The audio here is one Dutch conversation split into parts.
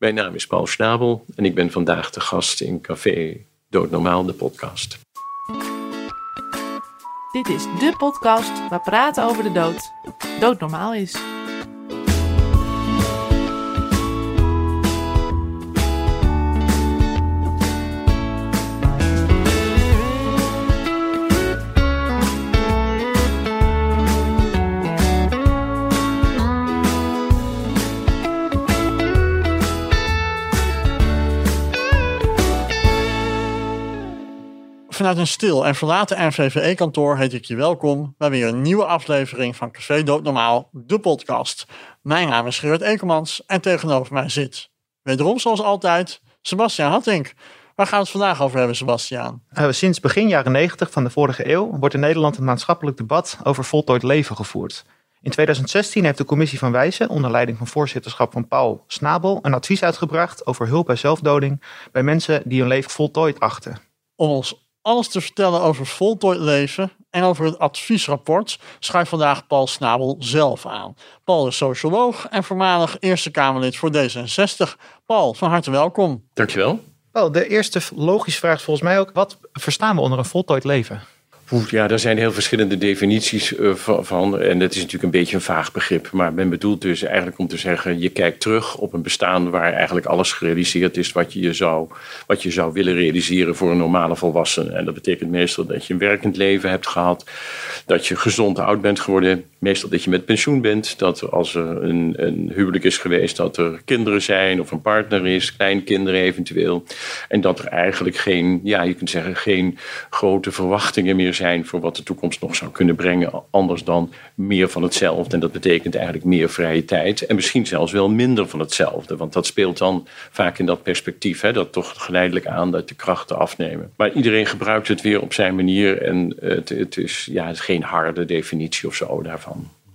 Mijn naam is Paul Schnabel en ik ben vandaag de gast in Café Doodnormaal, de podcast. Dit is de podcast waar praten over de dood doodnormaal is. Vanuit een stil en verlaten NVVE-kantoor heet ik je welkom bij weer een nieuwe aflevering van Café Doodnormaal, de podcast. Mijn naam is Gerard Ekelmans en tegenover mij zit, wederom zoals altijd, Sebastian Hattink. Waar gaan we het vandaag over hebben, Sebastian? Uh, sinds begin jaren 90 van de vorige eeuw wordt in Nederland een maatschappelijk debat over voltooid leven gevoerd. In 2016 heeft de commissie van Wijzen, onder leiding van voorzitterschap van Paul Snabel, een advies uitgebracht over hulp bij zelfdoding bij mensen die hun leven voltooid achten. Om ons alles te vertellen over voltooid leven en over het adviesrapport schuift vandaag Paul Snabel zelf aan. Paul is socioloog en voormalig Eerste Kamerlid voor D66. Paul, van harte welkom. Dankjewel. Paul, de eerste logische vraag is volgens mij ook, wat verstaan we onder een voltooid leven? Ja, daar zijn heel verschillende definities uh, van. En het is natuurlijk een beetje een vaag begrip. Maar men bedoelt dus eigenlijk om te zeggen: je kijkt terug op een bestaan waar eigenlijk alles gerealiseerd is wat je, je zou, wat je zou willen realiseren voor een normale volwassene. En dat betekent meestal dat je een werkend leven hebt gehad, dat je gezond oud bent geworden, meestal dat je met pensioen bent, dat als er een, een huwelijk is geweest, dat er kinderen zijn of een partner is, kleinkinderen eventueel. En dat er eigenlijk geen, ja, je kunt zeggen, geen grote verwachtingen meer zijn voor wat de toekomst nog zou kunnen brengen, anders dan meer van hetzelfde. En dat betekent eigenlijk meer vrije tijd en misschien zelfs wel minder van hetzelfde, want dat speelt dan vaak in dat perspectief, hè, dat toch geleidelijk aan dat de krachten afnemen. Maar iedereen gebruikt het weer op zijn manier en het, het is, ja, het is geen harde definitie of zo daarvan.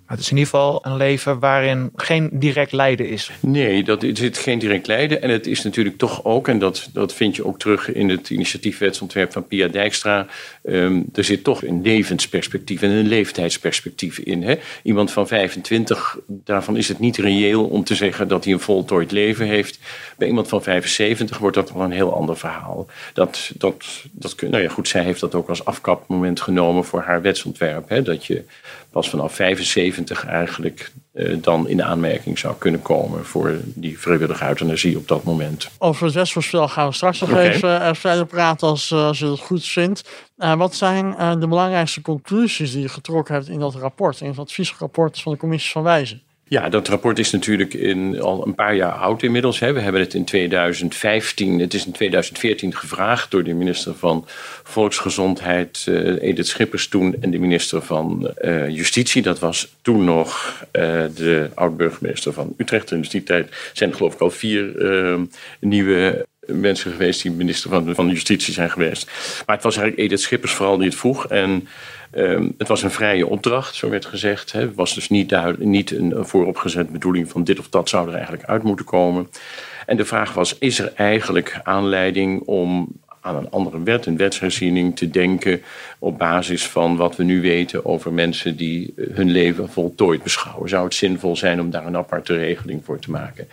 Het is in ieder geval een leven waarin geen direct lijden is. Nee, dat, er zit geen direct lijden. En het is natuurlijk toch ook, en dat, dat vind je ook terug in het initiatiefwetsontwerp van Pia Dijkstra. Um, er zit toch een levensperspectief en een leeftijdsperspectief in. Hè? Iemand van 25, daarvan is het niet reëel om te zeggen dat hij een voltooid leven heeft. Bij iemand van 75 wordt dat wel een heel ander verhaal. Dat, dat, dat, nou ja, goed, zij heeft dat ook als afkapmoment genomen voor haar wetsontwerp. Hè? Dat je pas vanaf 75 eigenlijk uh, dan in aanmerking zou kunnen komen voor die vrijwillige euthanasie op dat moment. Over het wetsvoorstel gaan we straks nog okay. even uh, verder praten als, uh, als je het goed vindt. wat zijn de belangrijkste conclusies die je getrokken hebt in dat rapport, in het adviesrapport van de commissie van Wijzen? Ja, dat rapport is natuurlijk in, al een paar jaar oud inmiddels. Hè. We hebben het in 2015, het is in 2014 gevraagd door de minister van Volksgezondheid, uh, Edith Schippers toen, en de minister van uh, Justitie. Dat was toen nog uh, de oud-burgemeester van Utrecht. In die tijd zijn er geloof ik al vier nieuwe mensen geweest die minister van, van Justitie zijn geweest. Maar het was eigenlijk Edith Schippers vooral die het vroeg. En Um, het was een vrije opdracht, zo werd gezegd. Het was dus niet, niet een vooropgezet bedoeling van dit of dat zou er eigenlijk uit moeten komen. En de vraag was, is er eigenlijk aanleiding om aan een andere wet, een wetsherziening, te denken op basis van wat we nu weten over mensen die hun leven voltooid beschouwen. Zou het zinvol zijn om daar een aparte regeling voor te maken?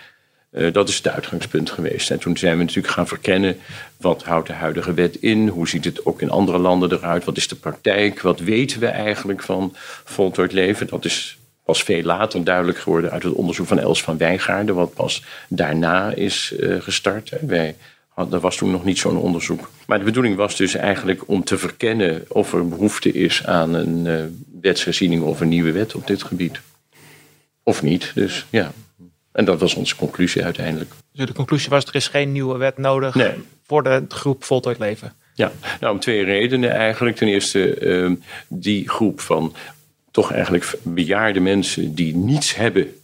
Uh, dat is het uitgangspunt geweest. En toen zijn we natuurlijk gaan verkennen wat houdt de huidige wet in, hoe ziet het ook in andere landen eruit, wat is de praktijk, wat weten we eigenlijk van voltooid leven. Dat is pas veel later duidelijk geworden uit het onderzoek van Els van Wijngaarden, wat pas daarna is uh, gestart. Wij er was toen nog niet zo'n onderzoek. Maar de bedoeling was dus eigenlijk om te verkennen of er behoefte is aan een uh, wetsherziening of een nieuwe wet op dit gebied. Of niet, dus ja. En dat was onze conclusie uiteindelijk. Dus de conclusie was, er is geen nieuwe wet nodig nee. voor de groep voltooid leven? Ja, nou om twee redenen eigenlijk. Ten eerste uh, die groep van toch eigenlijk bejaarde mensen die niets hebben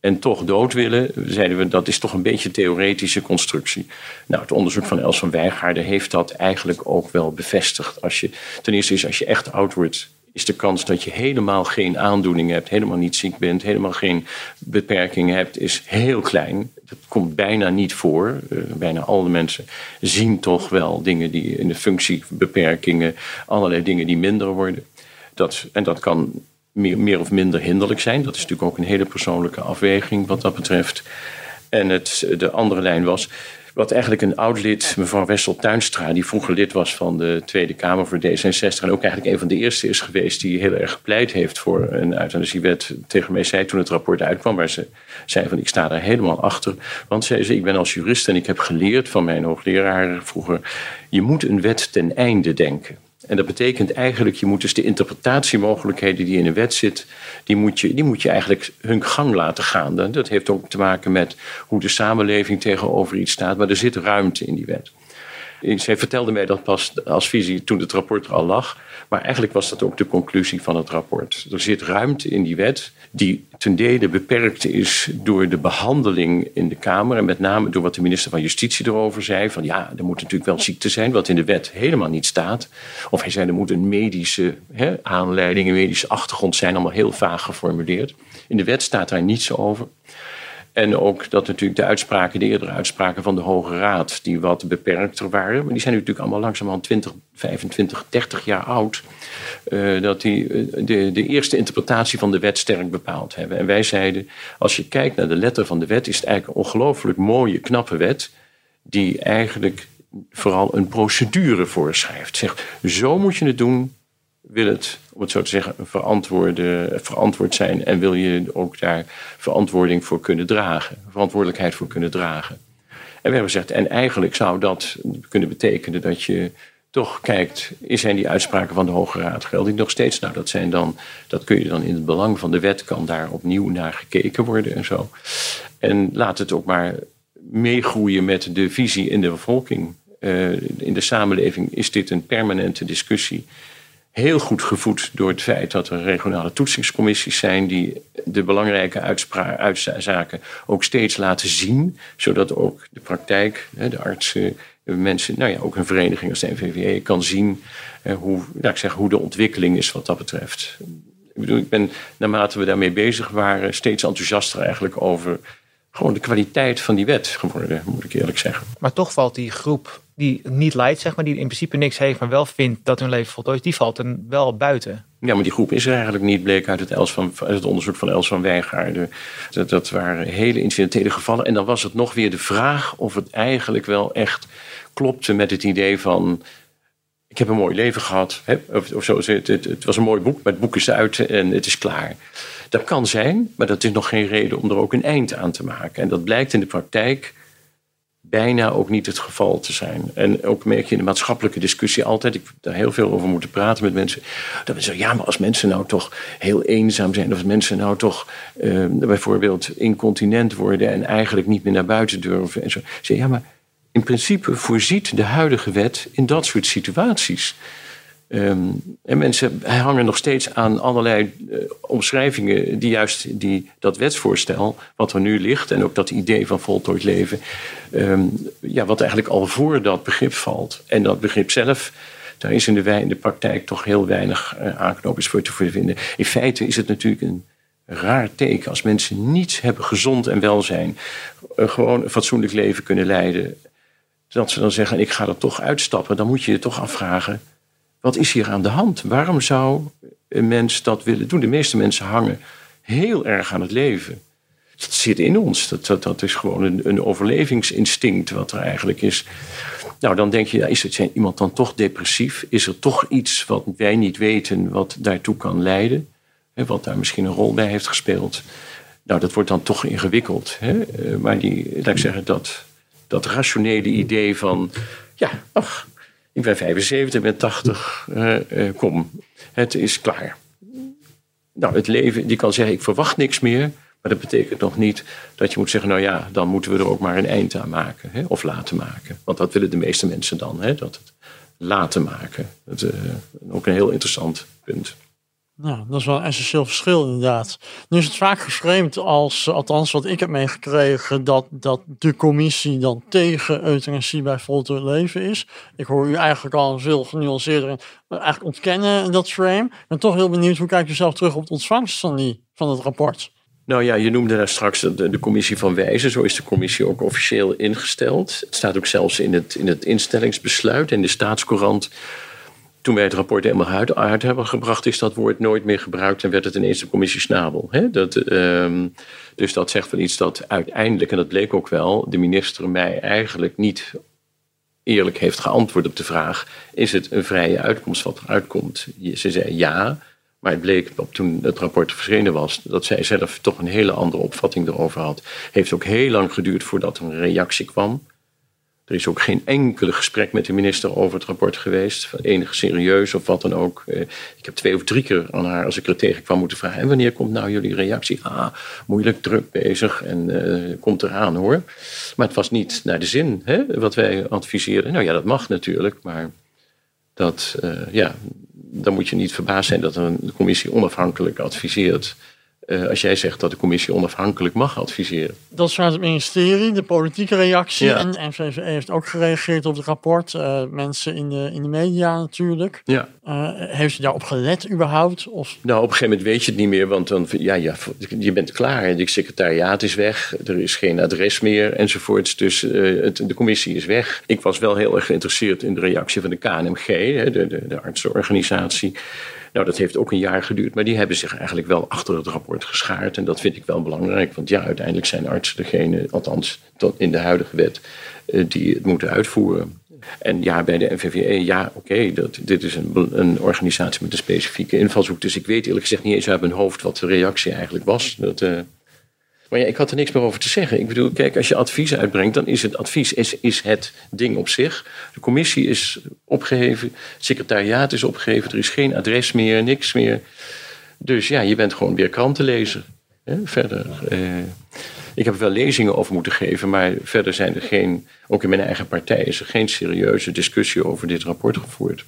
en toch dood willen, zeiden we dat is toch een beetje een theoretische constructie. Nou, het onderzoek van Els van Wijngaarden heeft dat eigenlijk ook wel bevestigd. Als je, ten eerste is als je echt oud wordt, is de kans dat je helemaal geen aandoening hebt, helemaal niet ziek bent, helemaal geen beperkingen hebt, is heel klein. Dat komt bijna niet voor. Uh, bijna alle mensen zien toch wel dingen die in de functiebeperkingen, allerlei dingen die minder worden. Dat, en dat kan meer, meer of minder hinderlijk zijn. Dat is natuurlijk ook een hele persoonlijke afweging wat dat betreft. En het, de andere lijn was wat eigenlijk een oud lid, mevrouw Wessel Tuinstra, die vroeger lid was van de Tweede Kamer voor D66 en ook eigenlijk een van de eerste is geweest die heel erg gepleit heeft voor een euthanasiewet, tegen mij zei toen het rapport uitkwam, waar ze zei van ik sta daar helemaal achter. Want zei ze, ik ben als jurist en ik heb geleerd van mijn hoogleraar vroeger, je moet een wet ten einde denken. En dat betekent eigenlijk, je moet dus de interpretatiemogelijkheden die in een wet zit, die moet je, die moet je eigenlijk hun gang laten gaan. Dat heeft ook te maken met hoe de samenleving tegenover iets staat, maar er zit ruimte in die wet. Zij vertelde mij dat pas als visie toen het rapport er al lag. Maar eigenlijk was dat ook de conclusie van het rapport. Er zit ruimte in die wet die ten dele beperkt is door de behandeling in de Kamer. En met name door wat de minister van Justitie erover zei. Van ja, er moet natuurlijk wel ziekte zijn, wat in de wet helemaal niet staat. Of hij zei er moet een medische hè, aanleiding, een medische achtergrond zijn. Allemaal heel vaag geformuleerd. In de wet staat daar niets over. En ook dat natuurlijk de uitspraken, de eerdere uitspraken van de Hoge Raad, die wat beperkter waren, maar die zijn natuurlijk allemaal langzamerhand 20, 25, 30 jaar oud, uh, dat die uh, de, de eerste interpretatie van de wet sterk bepaald hebben. En wij zeiden, als je kijkt naar de letter van de wet, is het eigenlijk een ongelooflijk mooie, knappe wet, die eigenlijk vooral een procedure voorschrijft. Zegt, zo moet je het doen, wil het, om het zo te zeggen, verantwoord zijn en wil je ook daar verantwoording voor kunnen dragen, verantwoordelijkheid voor kunnen dragen. En we hebben gezegd, en eigenlijk zou dat kunnen betekenen dat je toch kijkt, zijn die uitspraken van de Hoge Raad geldig nog steeds? Nou, dat zijn dan, dat kun je dan in het belang van de wet, kan daar opnieuw naar gekeken worden en zo. En laat het ook maar meegroeien met de visie in de bevolking. Uh, in de samenleving is dit een permanente discussie heel goed gevoed door het feit dat er regionale toetsingscommissies zijn die de belangrijke uitzaken ook steeds laten zien, zodat ook de praktijk, de artsen, de mensen, nou ja, ook een vereniging als de NVVE kan zien hoe, nou, ik zeg, hoe de ontwikkeling is wat dat betreft. Ik bedoel, ik ben naarmate we daarmee bezig waren steeds enthousiaster eigenlijk over gewoon de kwaliteit van die wet geworden, moet ik eerlijk zeggen. Maar toch valt die groep die niet leidt, zeg maar, die in principe niks heeft, maar wel vindt dat hun leven voltooid, die valt er wel buiten. Ja, maar die groep is er eigenlijk niet, bleek uit het, Els van, het onderzoek van Els van Wijngaarden. Dat, dat waren hele incidentele gevallen. En dan was het nog weer de vraag of het eigenlijk wel echt klopte met het idee van ik heb een mooi leven gehad. Hè? Of, of zo, het, het, het, was een mooi boek, maar het boek is uit en het is klaar. Dat kan zijn, maar dat is nog geen reden om er ook een eind aan te maken. En dat blijkt in de praktijk bijna ook niet het geval te zijn. En ook merk je in de maatschappelijke discussie altijd, ik heb daar heel veel over moeten praten met mensen, dat we zeggen, ja, maar als mensen nou toch heel eenzaam zijn, of als mensen nou toch uh, bijvoorbeeld incontinent worden en eigenlijk niet meer naar buiten durven en zo. Zeg, ja, maar in principe voorziet de huidige wet in dat soort situaties. Um, en mensen hangen nog steeds aan allerlei uh, omschrijvingen die juist die, dat wetsvoorstel, wat er nu ligt, en ook dat idee van voltooid leven, um, ja, wat eigenlijk al voor dat begrip valt. En dat begrip zelf, daar is in de, in de praktijk toch heel weinig uh, voor te vinden. In feite is het natuurlijk een raar teken als mensen niets hebben gezond en welzijn, uh, gewoon een fatsoenlijk leven kunnen leiden. Dat ze dan zeggen, ik ga er toch uitstappen, dan moet je je toch afvragen wat is hier aan de hand? Waarom zou een mens dat willen doen? De meeste mensen hangen heel erg aan het leven. Dat zit in ons. Dat, dat, dat is gewoon een, een overlevingsinstinct wat er eigenlijk is. Nou, dan denk je, is het iemand dan toch depressief? Is er toch iets wat wij niet weten wat daartoe kan leiden? Wat daar misschien een rol bij heeft gespeeld? Nou, dat wordt dan toch ingewikkeld. Eh, maar die, laat ik zeggen, dat, dat rationele idee van, ja, ach, ik ben 75, ik ben 80, uh, uh, kom, het is klaar. Nou, het leven, die kan zeggen, ik verwacht niks meer. Maar dat betekent nog niet dat je moet zeggen, nou ja, dan moeten we er ook maar een eind aan maken. Hè, of laten maken. Want dat willen de meeste mensen dan, hè, dat het laten maken. Dat uh, ook een heel interessant punt. Nou, dat is wel een essentieel verschil inderdaad. Nu is het vaak geframed als, althans wat ik heb meegekregen, dat, dat de commissie dan tegen euthanasie bij voltooid leven is. Ik hoor u eigenlijk al veel genuanceerder eigenlijk ontkennen dat frame. Ik ben toch heel benieuwd, hoe kijkt u zelf terug op de ontvangst van, die, van het rapport? Nou ja, je noemde daar straks de, de, commissie van wijzen. Zo is de commissie ook officieel ingesteld. Het staat ook zelfs in het, in het instellingsbesluit in de staatscourant toen wij het rapport helemaal uit, hebben gebracht, is dat woord nooit meer gebruikt en werd het ineens de commissie Snabel. Hè? Dat, ehm, dus dat zegt wel iets dat uiteindelijk, en dat bleek ook wel, de minister mij eigenlijk niet eerlijk heeft geantwoord op de vraag: is het een vrije uitkomst wat eruit komt? Ze zei ja, maar het bleek toen het rapport verschenen was dat zij zelf toch een hele andere opvatting erover had. Heeft ook heel lang geduurd voordat er een reactie kwam. Er is ook geen enkele gesprek met de minister over het rapport geweest. Enige serieus of wat dan ook. Eh, ik heb twee of drie keer aan haar, als ik er tegenkwam, moeten vragen. En wanneer komt nou jullie reactie? Ah, moeilijk, druk bezig en uh, komt eraan hoor. Maar het was niet naar de zin hè, wat wij adviseerden. Nou ja, dat mag natuurlijk, maar dat, uh, ja, dan moet je niet verbaasd zijn dat een commissie onafhankelijk adviseert. Uh, als jij zegt dat de commissie onafhankelijk mag adviseren. Dat vanuit het ministerie, de politieke reactie. Ja. En de NVVE heeft ook gereageerd op het rapport. Uh, mensen in de, in de media natuurlijk. Ja. Uh, heeft u daarop gelet überhaupt? Of? Nou, op een gegeven moment weet je het niet meer. Want dan, ja, ja, je bent klaar. Het secretariaat is weg. Er is geen adres meer enzovoorts. Dus het, de commissie is weg. Ik was wel heel erg geïnteresseerd in de reactie van de KNMG. De, de, de artsenorganisatie. Nou, dat heeft ook een jaar geduurd, maar die hebben zich eigenlijk wel achter het rapport geschaard. En dat vind ik wel belangrijk, want ja, uiteindelijk zijn artsen degene, althans tot in de huidige wet, die het moeten uitvoeren. En ja, bij de NVVE, ja, oké, okay, dit is een, een, organisatie met een specifieke invalshoek. Dus ik weet eerlijk gezegd niet eens uit mijn hoofd wat de reactie eigenlijk was. Dat, uh, maar ja, ik had er niks meer over te zeggen. Ik bedoel, kijk, als je advies uitbrengt, dan is het advies is, is het ding op zich. De commissie is opgeheven, het secretariaat is opgeheven, er is geen adres meer, niks meer. Dus ja, je bent gewoon weer krantenlezer. Hè? Verder. Eh, ik heb wel lezingen over moeten geven, maar verder zijn er geen, ook in mijn eigen partij, is er geen serieuze discussie over dit rapport gevoerd.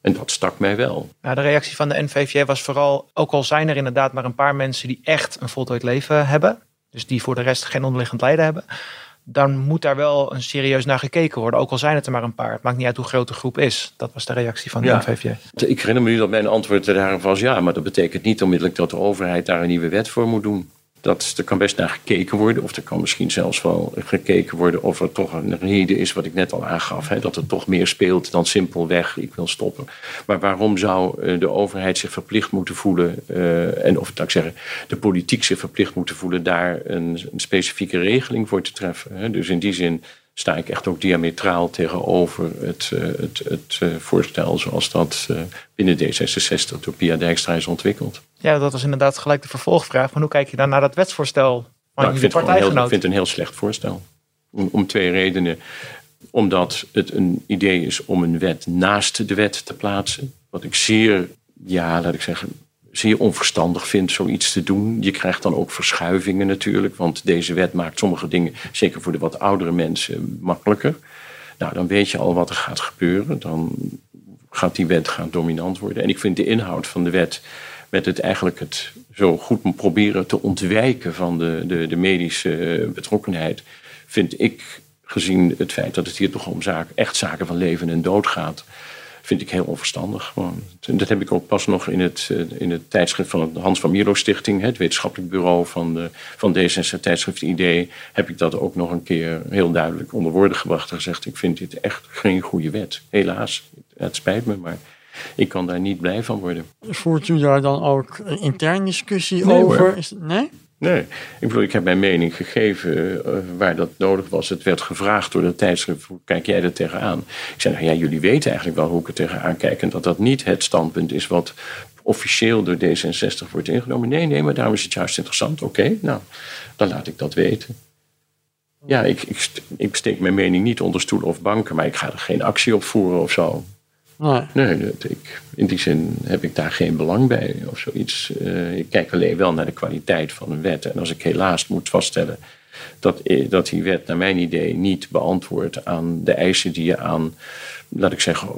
En dat stak mij wel. Nou, de reactie van de NVVJ was vooral, ook al zijn er inderdaad maar een paar mensen die echt een voltooid leven hebben, dus die voor de rest geen onderliggend lijden hebben, dan moet daar wel een serieus naar gekeken worden. Ook al zijn het er maar een paar. Het maakt niet uit hoe groot de groep is. Dat was de reactie van de ja. Ik herinner me nu dat mijn antwoord daarop was ja, maar dat betekent niet onmiddellijk dat de overheid daar een nieuwe wet voor moet doen. Dat, er kan best naar gekeken worden, of er kan misschien zelfs wel gekeken worden of er toch een reden is, wat ik net al aangaf, hè, dat er toch meer speelt dan simpelweg ik wil stoppen. Maar waarom zou de overheid zich verplicht moeten voelen, uh, en of ik zeggen, de politiek zich verplicht moeten voelen, daar een, een specifieke regeling voor te treffen? Hè? Dus in die zin sta ik echt ook diametraal tegenover het, uh, het, het uh, voorstel zoals dat uh, binnen D66 door Pia Dijkstra is ontwikkeld. Ja, dat is inderdaad gelijk de vervolgvraag. Maar hoe kijk je dan naar dat wetsvoorstel van nou, ik vind, het heel, ik vind het een heel slecht voorstel. Om, om twee redenen. Omdat het een idee is om een wet naast de wet te plaatsen. Wat ik zeer, ja, laat ik zeggen, zeer onverstandig vind zoiets te doen. Je krijgt dan ook verschuivingen natuurlijk, want deze wet maakt sommige dingen, zeker voor de wat oudere mensen, makkelijker. Nou, dan weet je al wat er gaat gebeuren. Dan gaat die wet gaan dominant worden. En ik vind de inhoud van de wet met het eigenlijk het zo goed proberen te ontwijken van de, de, de medische betrokkenheid, vind ik, gezien het feit dat het hier toch om zaken, echt zaken van leven en dood gaat, vind ik heel onverstandig. Dat heb ik ook pas nog in het, in het tijdschrift van de Hans van Mierlo Stichting, het wetenschappelijk bureau van, de, van D66 tijdschrift Idee, heb ik dat ook nog een keer heel duidelijk onder woorden gebracht en gezegd, ik vind dit echt geen goede wet. Helaas, het spijt me, maar ik kan daar niet blij van worden. Voert u daar dan ook een intern discussie nee, over? Is, nee? Nee, ik bedoel, ik heb mijn mening gegeven uh, waar dat nodig was. Het werd gevraagd door de tijdschrift, hoe kijk jij er tegenaan? Ik zei, nou ja, jullie weten eigenlijk wel hoe ik er tegenaan kijk... en dat dat niet het standpunt is wat officieel door D66 wordt ingenomen. Nee, nee, maar daarom is het juist interessant. Oké, nou, dan laat ik dat weten. Ja, ik, ik, ik steek mijn mening niet onder stoelen of banken... maar ik ga er geen actie op voeren of zo. Nee. Nee, dat, ik, in die zin heb ik daar geen belang bij of zoiets. Uh, ik kijk alleen wel naar de kwaliteit van een wet. En als ik helaas moet vaststellen dat, dat die wet naar mijn idee niet beantwoordt aan de eisen die je aan, laat ik zeggen,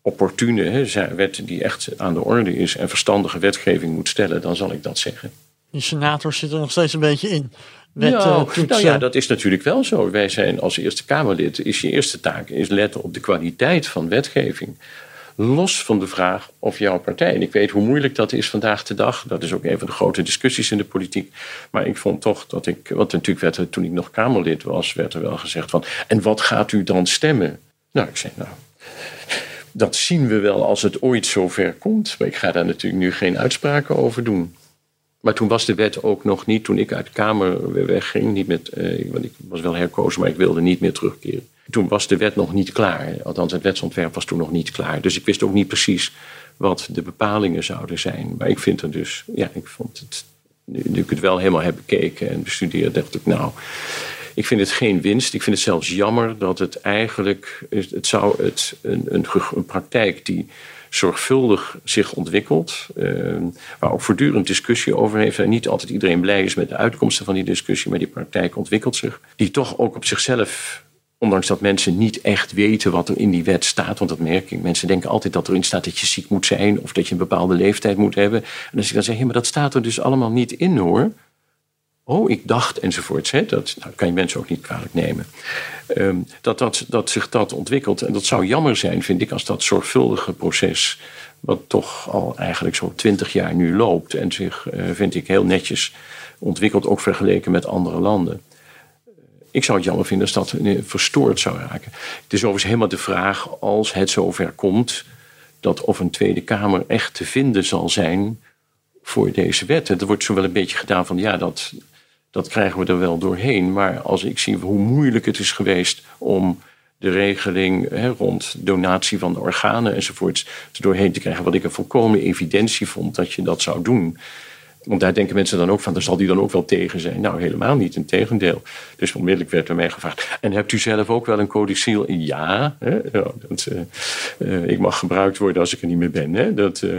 opportune hè, wet die echt aan de orde is en verstandige wetgeving moet stellen, dan zal ik dat zeggen. Die senator zit er nog steeds een beetje in. Wet, nou, uh, nou ja, dat is natuurlijk wel zo. Wij zijn als Eerste Kamerlid, is je eerste taak is letten op de kwaliteit van wetgeving. Los van de vraag of jouw partij. En ik weet hoe moeilijk dat is vandaag de dag. Dat is ook een van de grote discussies in de politiek. Maar ik vond toch dat ik. Want natuurlijk werd er, toen ik nog Kamerlid was, werd er wel gezegd van. En wat gaat u dan stemmen? Nou, ik zei, nou. dat zien we wel als het ooit zover komt. Maar ik ga daar natuurlijk nu geen uitspraken over doen. Maar toen was de wet ook nog niet, toen ik uit de Kamer wegging, niet met, eh, want ik was wel herkozen, maar ik wilde niet meer terugkeren. Toen was de wet nog niet klaar. Althans, het wetsontwerp was toen nog niet klaar. Dus ik wist ook niet precies wat de bepalingen zouden zijn. Maar ik vind er dus, ja, ik vond het, nu ik het wel helemaal heb bekeken en bestudeerd, dacht ik, nou, ik vind het geen winst. Ik vind het zelfs jammer dat het eigenlijk, het zou het, een, een praktijk die zorgvuldig zich ontwikkelt. Uh, waar ook voortdurend discussie over heeft. En niet altijd iedereen blij is met de uitkomsten van die discussie. Maar die praktijk ontwikkelt zich. Die toch ook op zichzelf Ondanks dat mensen niet echt weten wat er in die wet staat. Want dat merk ik. Mensen denken altijd dat erin staat dat je ziek moet zijn. Of dat je een bepaalde leeftijd moet hebben. En als ik dan zeg, ja, maar dat staat er dus allemaal niet in hoor. Oh, ik dacht enzovoorts. Hè. Dat nou, kan je mensen ook niet kwalijk nemen. Um, dat, dat, dat zich dat ontwikkelt. En dat zou jammer zijn, vind ik, als dat zorgvuldige proces. wat toch al eigenlijk zo'n twintig jaar nu loopt. en zich, uh, vind ik, heel netjes ontwikkelt, ook vergeleken met andere landen. Ik zou het jammer vinden als dat verstoord zou raken. Het is overigens helemaal de vraag, als het zover komt. dat of een Tweede Kamer echt te vinden zal zijn voor deze wet. Er wordt zo wel een beetje gedaan van ja, dat dat krijgen we er wel doorheen. Maar als ik zie hoe moeilijk het is geweest om de regeling hè, rond donatie van de organen enzovoorts er doorheen te krijgen, wat ik een volkomen evidentie vond dat je dat zou doen. Want daar denken mensen dan ook van, daar zal die dan ook wel tegen zijn. Nou, helemaal niet, in tegendeel. Dus onmiddellijk werd er mij gevraagd. En hebt u zelf ook wel een codicil? Ja, hè? dat, uh, uh, ik mag gebruikt worden als ik er niet meer ben. Hè? Dat, uh,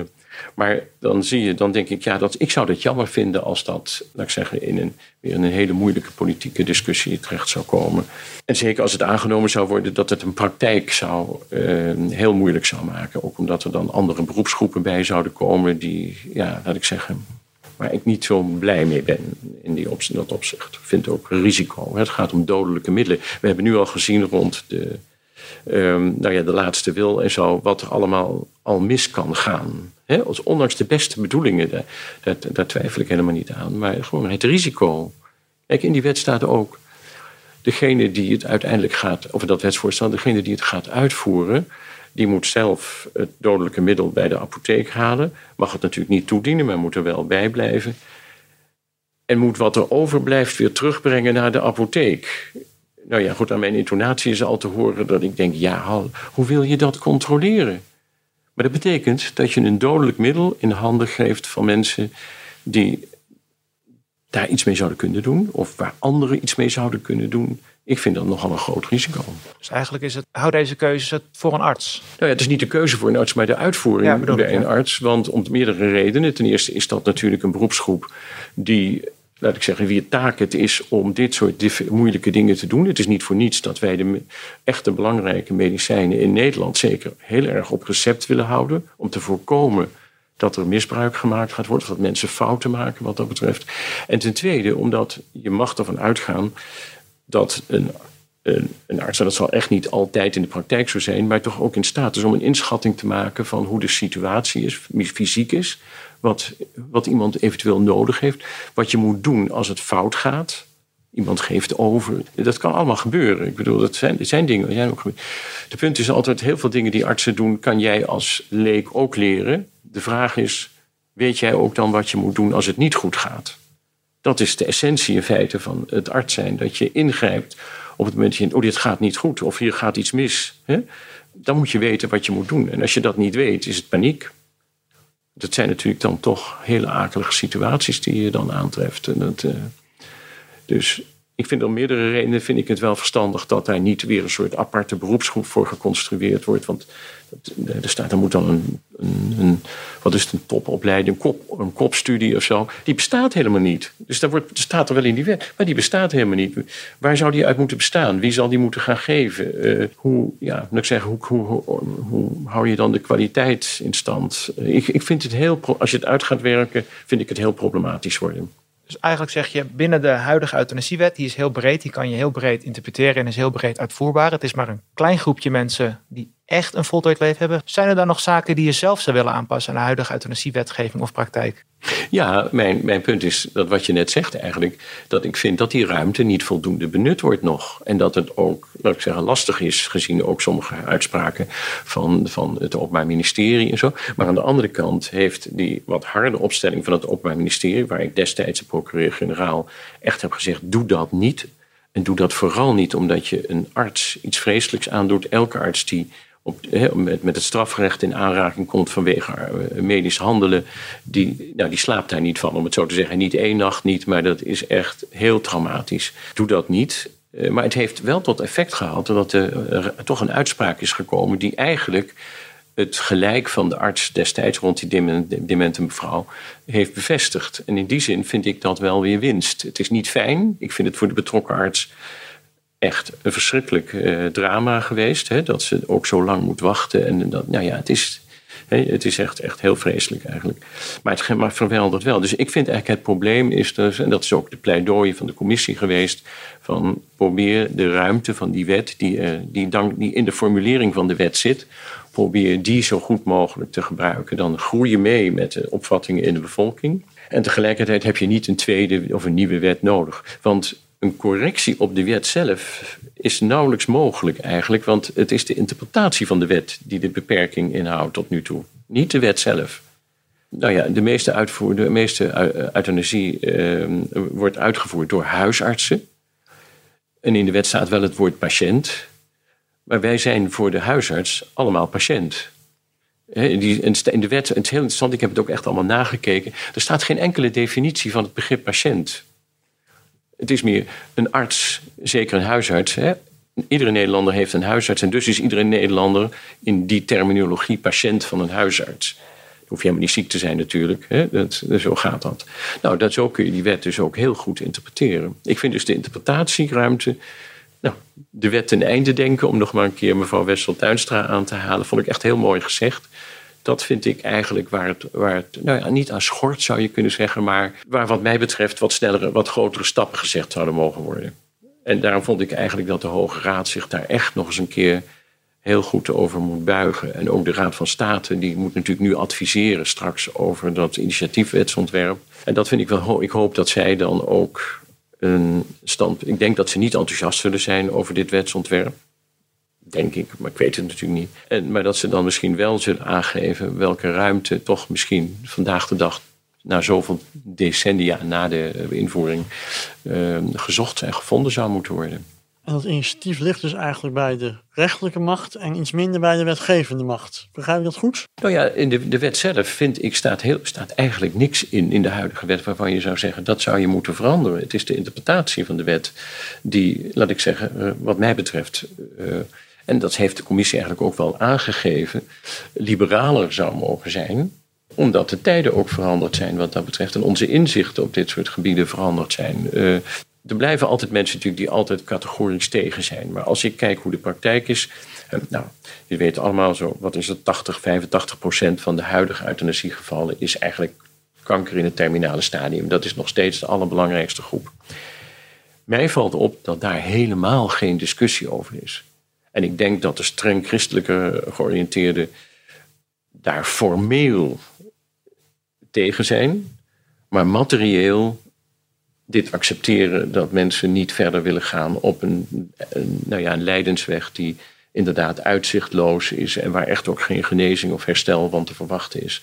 maar dan zie je, dan denk ik, ja, dat, ik zou dat jammer vinden als dat, laat ik zeggen, in een, weer in een hele moeilijke politieke discussie terecht zou komen. En zeker als het aangenomen zou worden dat het een praktijk zou, uh, heel moeilijk zou maken. Ook omdat er dan andere beroepsgroepen bij zouden komen die, ja, laat ik zeggen, waar ik niet zo blij mee ben in, die op, dat opzicht. Ik vind ook risico. Het gaat om dodelijke middelen. We hebben nu al gezien rond de, um, nou ja, de laatste wil en zo, wat er allemaal al mis kan gaan. He, ondanks de beste bedoelingen, daar, daar, twijfel ik helemaal niet aan. Maar gewoon het risico. Kijk, in die wet staat ook. Degene die het uiteindelijk gaat, of dat wetsvoorstel, degene die het gaat uitvoeren, die moet zelf het dodelijke middel bij de apotheek halen. Mag het natuurlijk niet toedienen, maar moet er wel bij blijven. En moet wat er overblijft weer terugbrengen naar de apotheek. Nou ja, goed, aan mijn intonatie is al te horen dat ik denk: ja, hoe wil je dat controleren? Maar dat betekent dat je een dodelijk middel in handen geeft van mensen die daar iets mee zouden kunnen doen, of waar anderen iets mee zouden kunnen doen. Ik vind dat nogal een groot risico. Dus eigenlijk is het, hou deze keuze voor een arts? Nou ja, het is niet de keuze voor een arts, maar de uitvoering ja, door een arts. Want om meerdere redenen. Ten eerste is dat natuurlijk een beroepsgroep die laat ik zeggen, wie taak het is om dit soort moeilijke dingen te doen. Het is niet voor niets dat wij de echte belangrijke medicijnen in Nederland zeker heel erg op recept willen houden. Om te voorkomen dat er misbruik gemaakt gaat worden, of dat mensen fouten maken wat dat betreft. En ten tweede, omdat je mag ervan uitgaan dat een, een, arts, dat zal echt niet altijd in de praktijk zo zijn, maar toch ook in staat is om een inschatting te maken van hoe de situatie is, fysiek is, wat, wat iemand eventueel nodig heeft, wat je moet doen als het fout gaat. Iemand geeft over. Dat kan allemaal gebeuren. Ik bedoel, dat zijn, dat zijn dingen. Zijn ook. De punt is altijd: heel veel dingen die artsen doen, kan jij als leek ook leren. De vraag is: weet jij ook dan wat je moet doen als het niet goed gaat? Dat is de essentie in feite van het arts zijn. Dat je ingrijpt op het moment dat je, oh, dit gaat niet goed of hier gaat iets mis. Hè? Dan moet je weten wat je moet doen. En als je dat niet weet, is het paniek dat zijn natuurlijk dan toch hele akelige situaties die je dan aantreft. En dat, uh, dus ik vind om meerdere redenen vind ik het wel verstandig dat daar niet weer een soort aparte beroepsgroep voor geconstrueerd wordt. Want er staat, er moet dan een, een, een, wat is een topopleiding, kop, een kopstudie of zo. Die bestaat helemaal niet. Dus daar wordt, staat er wel in die wet, maar die bestaat helemaal niet. Waar zou die uit moeten bestaan? Wie zal die moeten gaan geven? Uh, hoe, ja, moet ik zeggen, hoe, hoe, hoe, hou je dan de kwaliteit in stand? Uh, ik, ik vind het heel, als je het uit gaat werken, vind ik het heel problematisch worden. Dus eigenlijk zeg je binnen de huidige euthanasiewet, die is heel breed, die kan je heel breed interpreteren en is heel breed uitvoerbaar. Het is maar een klein groepje mensen die echt een voltooid leven hebben. Zijn er dan nog zaken die je zelf zou willen aanpassen aan de huidige euthanasiewetgeving of praktijk? Ja, mijn, mijn punt is dat wat je net zegt eigenlijk, dat ik vind dat die ruimte niet voldoende benut wordt nog. En dat het ook, laat ik zeggen, lastig is, gezien ook sommige uitspraken van, van het Openbaar Ministerie en zo. Maar aan de andere kant heeft die wat harde opstelling van het Openbaar Ministerie, waar ik destijds de procureur-generaal echt heb gezegd, doe dat niet. En doe dat vooral niet omdat je een arts iets vreselijks aandoet. Elke arts die op, met, met het strafrecht in aanraking komt vanwege eh, medisch handelen, die, nou, die slaapt daar niet van, om het zo te zeggen. Niet één nacht niet, maar dat is echt heel traumatisch. Doe dat niet. Eh, maar het heeft wel tot effect gehad dat er toch een uitspraak is gekomen die eigenlijk het gelijk van de arts destijds rond die demente mevrouw heeft bevestigd. En in die zin vind ik dat wel weer winst. Het is niet fijn. Ik vind het voor de betrokken arts echt een verschrikkelijk uh, drama geweest. Hè, dat ze ook zo lang moet wachten. En dat, nou ja, het is, hè, het is echt, echt heel vreselijk eigenlijk. Maar het maar verweldert wel. Dus ik vind eigenlijk het probleem is dus, en dat is ook de pleidooi van de commissie geweest, van probeer de ruimte van die wet, die, dank, die in de formulering van de wet zit, probeer die zo goed mogelijk te gebruiken. Dan groei je mee met de opvattingen in de bevolking. En tegelijkertijd heb je niet een tweede of een nieuwe wet nodig. Want een correctie op de wet zelf is nauwelijks mogelijk eigenlijk, want het is de interpretatie van de wet die de beperking inhoudt tot nu toe, niet de wet zelf. Nou ja, de meeste, uitvoer, de meeste euthanasie uh, wordt uitgevoerd door huisartsen. En in de wet staat wel het woord patiënt, maar wij zijn voor de huisarts allemaal patiënt. in de wet, het is heel interessant, ik heb het ook echt allemaal nagekeken. Er staat geen enkele definitie van het begrip patiënt. Het is meer een arts, zeker een huisarts. Hè? Iedere Nederlander heeft een huisarts en dus is iedere Nederlander in die terminologie patiënt van een huisarts. Hoef je helemaal niet ziek te zijn natuurlijk. Hè? Dat, zo gaat dat. Nou, dat, zo kun je die wet dus ook heel goed interpreteren. Ik vind dus de interpretatieruimte... Nou, de wet ten einde denken, om nog maar een keer mevrouw Wessel-Tuinstra aan te halen... vond ik echt heel mooi gezegd dat vind ik eigenlijk waar het, waar het nou ja, niet aan schort zou je kunnen zeggen, maar waar wat mij betreft wat snellere, wat grotere stappen gezegd zouden mogen worden. En daarom vond ik eigenlijk dat de Hoge Raad zich daar echt nog eens een keer heel goed over moet buigen. En ook de Raad van State, die moet natuurlijk nu adviseren straks over dat initiatiefwetsontwerp. En dat vind ik wel, ik hoop dat zij dan ook een stand. Ik denk dat ze niet enthousiast zullen zijn over dit wetsontwerp. Denk ik, maar ik weet het natuurlijk niet. En, maar dat ze dan misschien wel zullen aangeven welke ruimte toch misschien vandaag de dag, na zoveel decennia na de invoering, uh, gezocht en gevonden zou moeten worden. En dat initiatief ligt dus eigenlijk bij de rechterlijke macht en iets minder bij de wetgevende macht. Begrijp ik dat goed? Nou ja, in de, de wet zelf vind ik staat, heel, staat eigenlijk niks in, in de huidige wet waarvan je zou zeggen dat zou je moeten veranderen. Het is de interpretatie van de wet die, laat ik zeggen, eh, wat mij betreft. Uh, en dat heeft de commissie eigenlijk ook wel aangegeven, liberaler zou mogen zijn omdat de tijden ook veranderd zijn wat dat betreft en onze inzichten op dit soort gebieden veranderd zijn. Uh, er blijven altijd mensen natuurlijk die altijd categorisch tegen zijn. Maar als ik kijk hoe de praktijk is. Uh, nou, je weet allemaal zo, wat is het, 80, 85 procent van de huidige euthanasiegevallen is eigenlijk kanker in het terminale stadium. Dat is nog steeds de allerbelangrijkste groep. Mij valt op dat daar helemaal geen discussie over is. En ik denk dat de streng christelijke georiënteerden daar formeel tegen zijn, maar materieel dit accepteren dat mensen niet verder willen gaan op een, nou ja, een leidensweg die inderdaad uitzichtloos is en waar echt ook geen genezing of herstel van te verwachten is.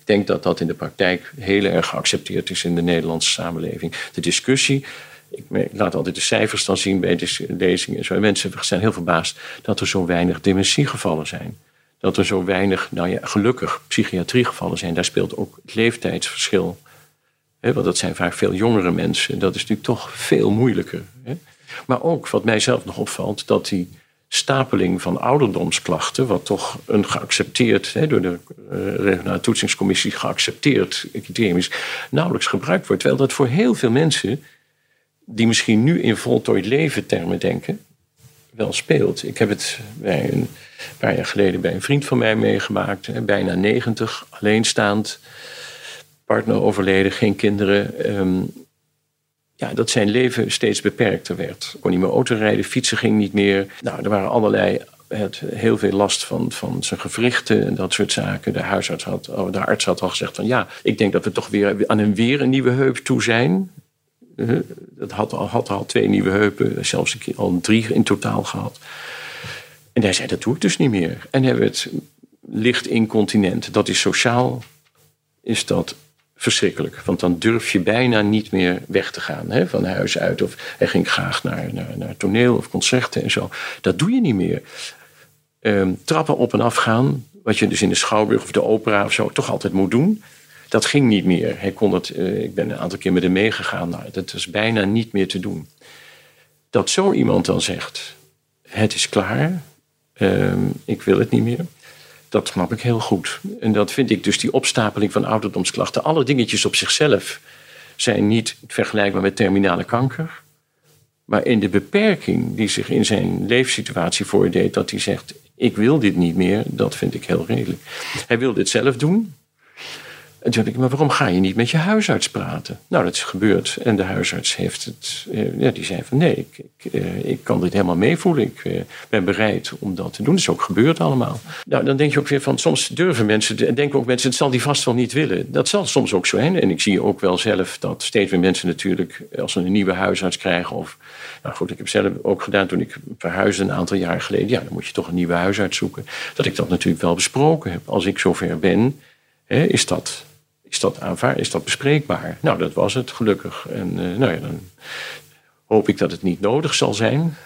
Ik denk dat dat in de praktijk heel erg geaccepteerd is in de Nederlandse samenleving. De discussie ik laat altijd de cijfers dan zien bij de lezingen. Zo. En mensen zijn heel verbaasd dat er zo weinig dementiegevallen zijn. Dat er zo weinig, nou ja, gelukkig psychiatriegevallen zijn. Daar speelt ook het leeftijdsverschil. want dat zijn vaak veel jongere mensen. Dat is natuurlijk toch veel moeilijker. Maar ook wat mij zelf nog opvalt, dat die stapeling van ouderdomsklachten, wat toch een geaccepteerd, door de uh, regionale toetsingscommissie geaccepteerd criterium is, nauwelijks gebruikt wordt. Terwijl dat voor heel veel mensen die misschien nu in voltooid leven termen denken, wel speelt. Ik heb het bij een paar jaar geleden bij een vriend van mij meegemaakt, bijna 90, alleenstaand, partner overleden, geen kinderen. Ehm, ja, dat zijn leven steeds beperkter werd. Kon niet meer auto rijden, fietsen ging niet meer. Nou, er waren allerlei had heel veel last van, van zijn gewrichten en dat soort zaken. De, huisarts had, oh, de arts had al gezegd van ja, ik denk dat we toch weer aan een weer een nieuwe heup toe zijn. Dat had al, had al twee nieuwe heupen, zelfs al drie in totaal gehad. En hij zei, dat doe ik dus niet meer. En hij werd licht incontinent. Dat is sociaal, is dat verschrikkelijk. Want dan durf je bijna niet meer weg te gaan hè, van huis uit. Of hij ging graag naar, naar, naar toneel of concerten en zo. Dat doe je niet meer. Um, trappen op en af gaan, wat je dus in de Schouwburg of de opera of zo toch altijd moet doen. Dat ging niet meer. Hij kon het, uh, ik ben een aantal keer met hem meegegaan. Nou, dat was bijna niet meer te doen. Dat zo iemand dan zegt: Het is klaar, um, ik wil het niet meer dat snap ik heel goed. En dat vind ik dus die opstapeling van ouderdomsklachten. Alle dingetjes op zichzelf zijn niet vergelijkbaar met terminale kanker. Maar in de beperking die zich in zijn leefsituatie voordeed, dat hij zegt: Ik wil dit niet meer, dat vind ik heel redelijk. Hij wil dit zelf doen. Ik, maar waarom ga je niet met je huisarts praten? Nou, dat is gebeurd. En de huisarts heeft het, eh, ja, die zei van nee, ik, ik, eh, ik kan dit helemaal meevoelen. Ik eh, ben bereid om dat te doen. Dat is ook gebeurd allemaal. Nou, dan denk je ook weer van, soms durven mensen, en denken ook mensen, het zal die vast wel niet willen. Dat zal soms ook zo zijn. En ik zie ook wel zelf dat steeds meer mensen natuurlijk, als ze een nieuwe huisarts krijgen of nou goed, ik heb zelf ook gedaan toen ik verhuisde een aantal jaar geleden. Ja, dan moet je toch een nieuwe huisarts zoeken. Dat ik dat natuurlijk wel besproken heb. Als ik zover ben, hè, is dat is dat aanvaard? Is dat bespreekbaar? Nou, dat was het gelukkig. En uh, nou ja, dan hoop ik dat het niet nodig zal zijn.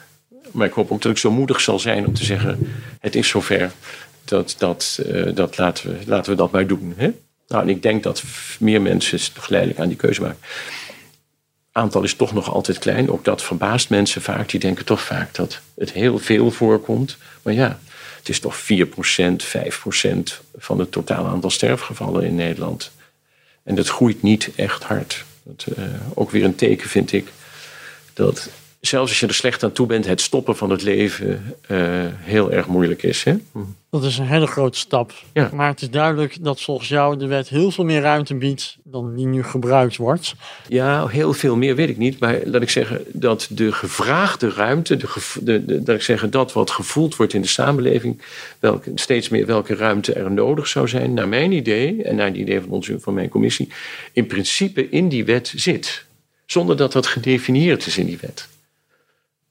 Maar ik hoop ook dat ik zo moedig zal zijn om te zeggen: het is zover. Dat, dat, uh, dat laten, we, laten we dat maar doen. Hè? Nou, en ik denk dat meer mensen geleidelijk aan die keuze maken. Aantal is toch nog altijd klein. Ook dat verbaast mensen vaak. Die denken toch vaak dat het heel veel voorkomt. Maar ja, het is toch 4%, 5% van het totale aantal sterfgevallen in Nederland. En dat groeit niet echt hard. Dat, uh, ook weer een teken vind ik dat zelfs als je er slecht aan toe bent, het stoppen van het leven uh, heel erg moeilijk is. Hè? Dat is een hele grote stap. Ja. Maar het is duidelijk dat volgens jou de wet heel veel meer ruimte biedt dan die nu gebruikt wordt. Ja, heel veel meer weet ik niet. Maar laat ik zeggen dat de gevraagde ruimte, de, de, de, dat ik zeggen, dat wat gevoeld wordt in de samenleving, welke, steeds meer welke ruimte er nodig zou zijn, naar mijn idee en naar het idee van, onze, van mijn commissie, in principe in die wet zit. Zonder dat dat gedefinieerd is in die wet.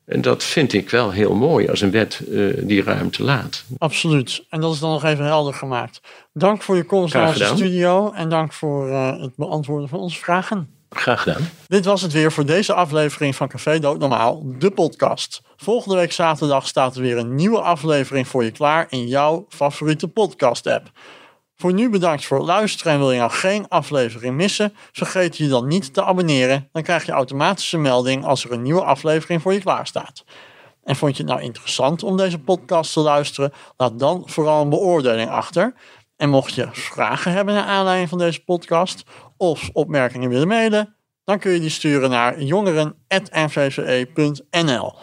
En dat vind ik wel heel mooi als een wet uh, die ruimte laat. Absoluut. En dat is dan nog even helder gemaakt. Dank voor je komst naar onze studio en dank voor uh, het beantwoorden van onze vragen. Graag gedaan. Dit was het weer voor deze aflevering van Café Dood Normaal, de podcast. Volgende week zaterdag staat er weer een nieuwe aflevering voor je klaar in jouw favoriete podcast-app. Voor nu bedankt voor het luisteren en wil je nou geen aflevering missen, vergeet je dan niet te abonneren. Dan krijg je automatisch een melding als er een nieuwe aflevering voor je klaar staat. En vond je het nou interessant om deze podcast te luisteren? Laat dan vooral een beoordeling achter. En mocht je vragen hebben naar aanleiding van deze podcast of opmerkingen willen mailen, dan kun je die sturen naar jongeren.nvve.nl.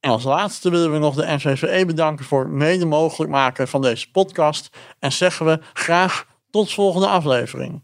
En als laatste willen we nog de NVVE bedanken voor het mede mogelijk maken van deze podcast. En zeggen we graag tot volgende aflevering.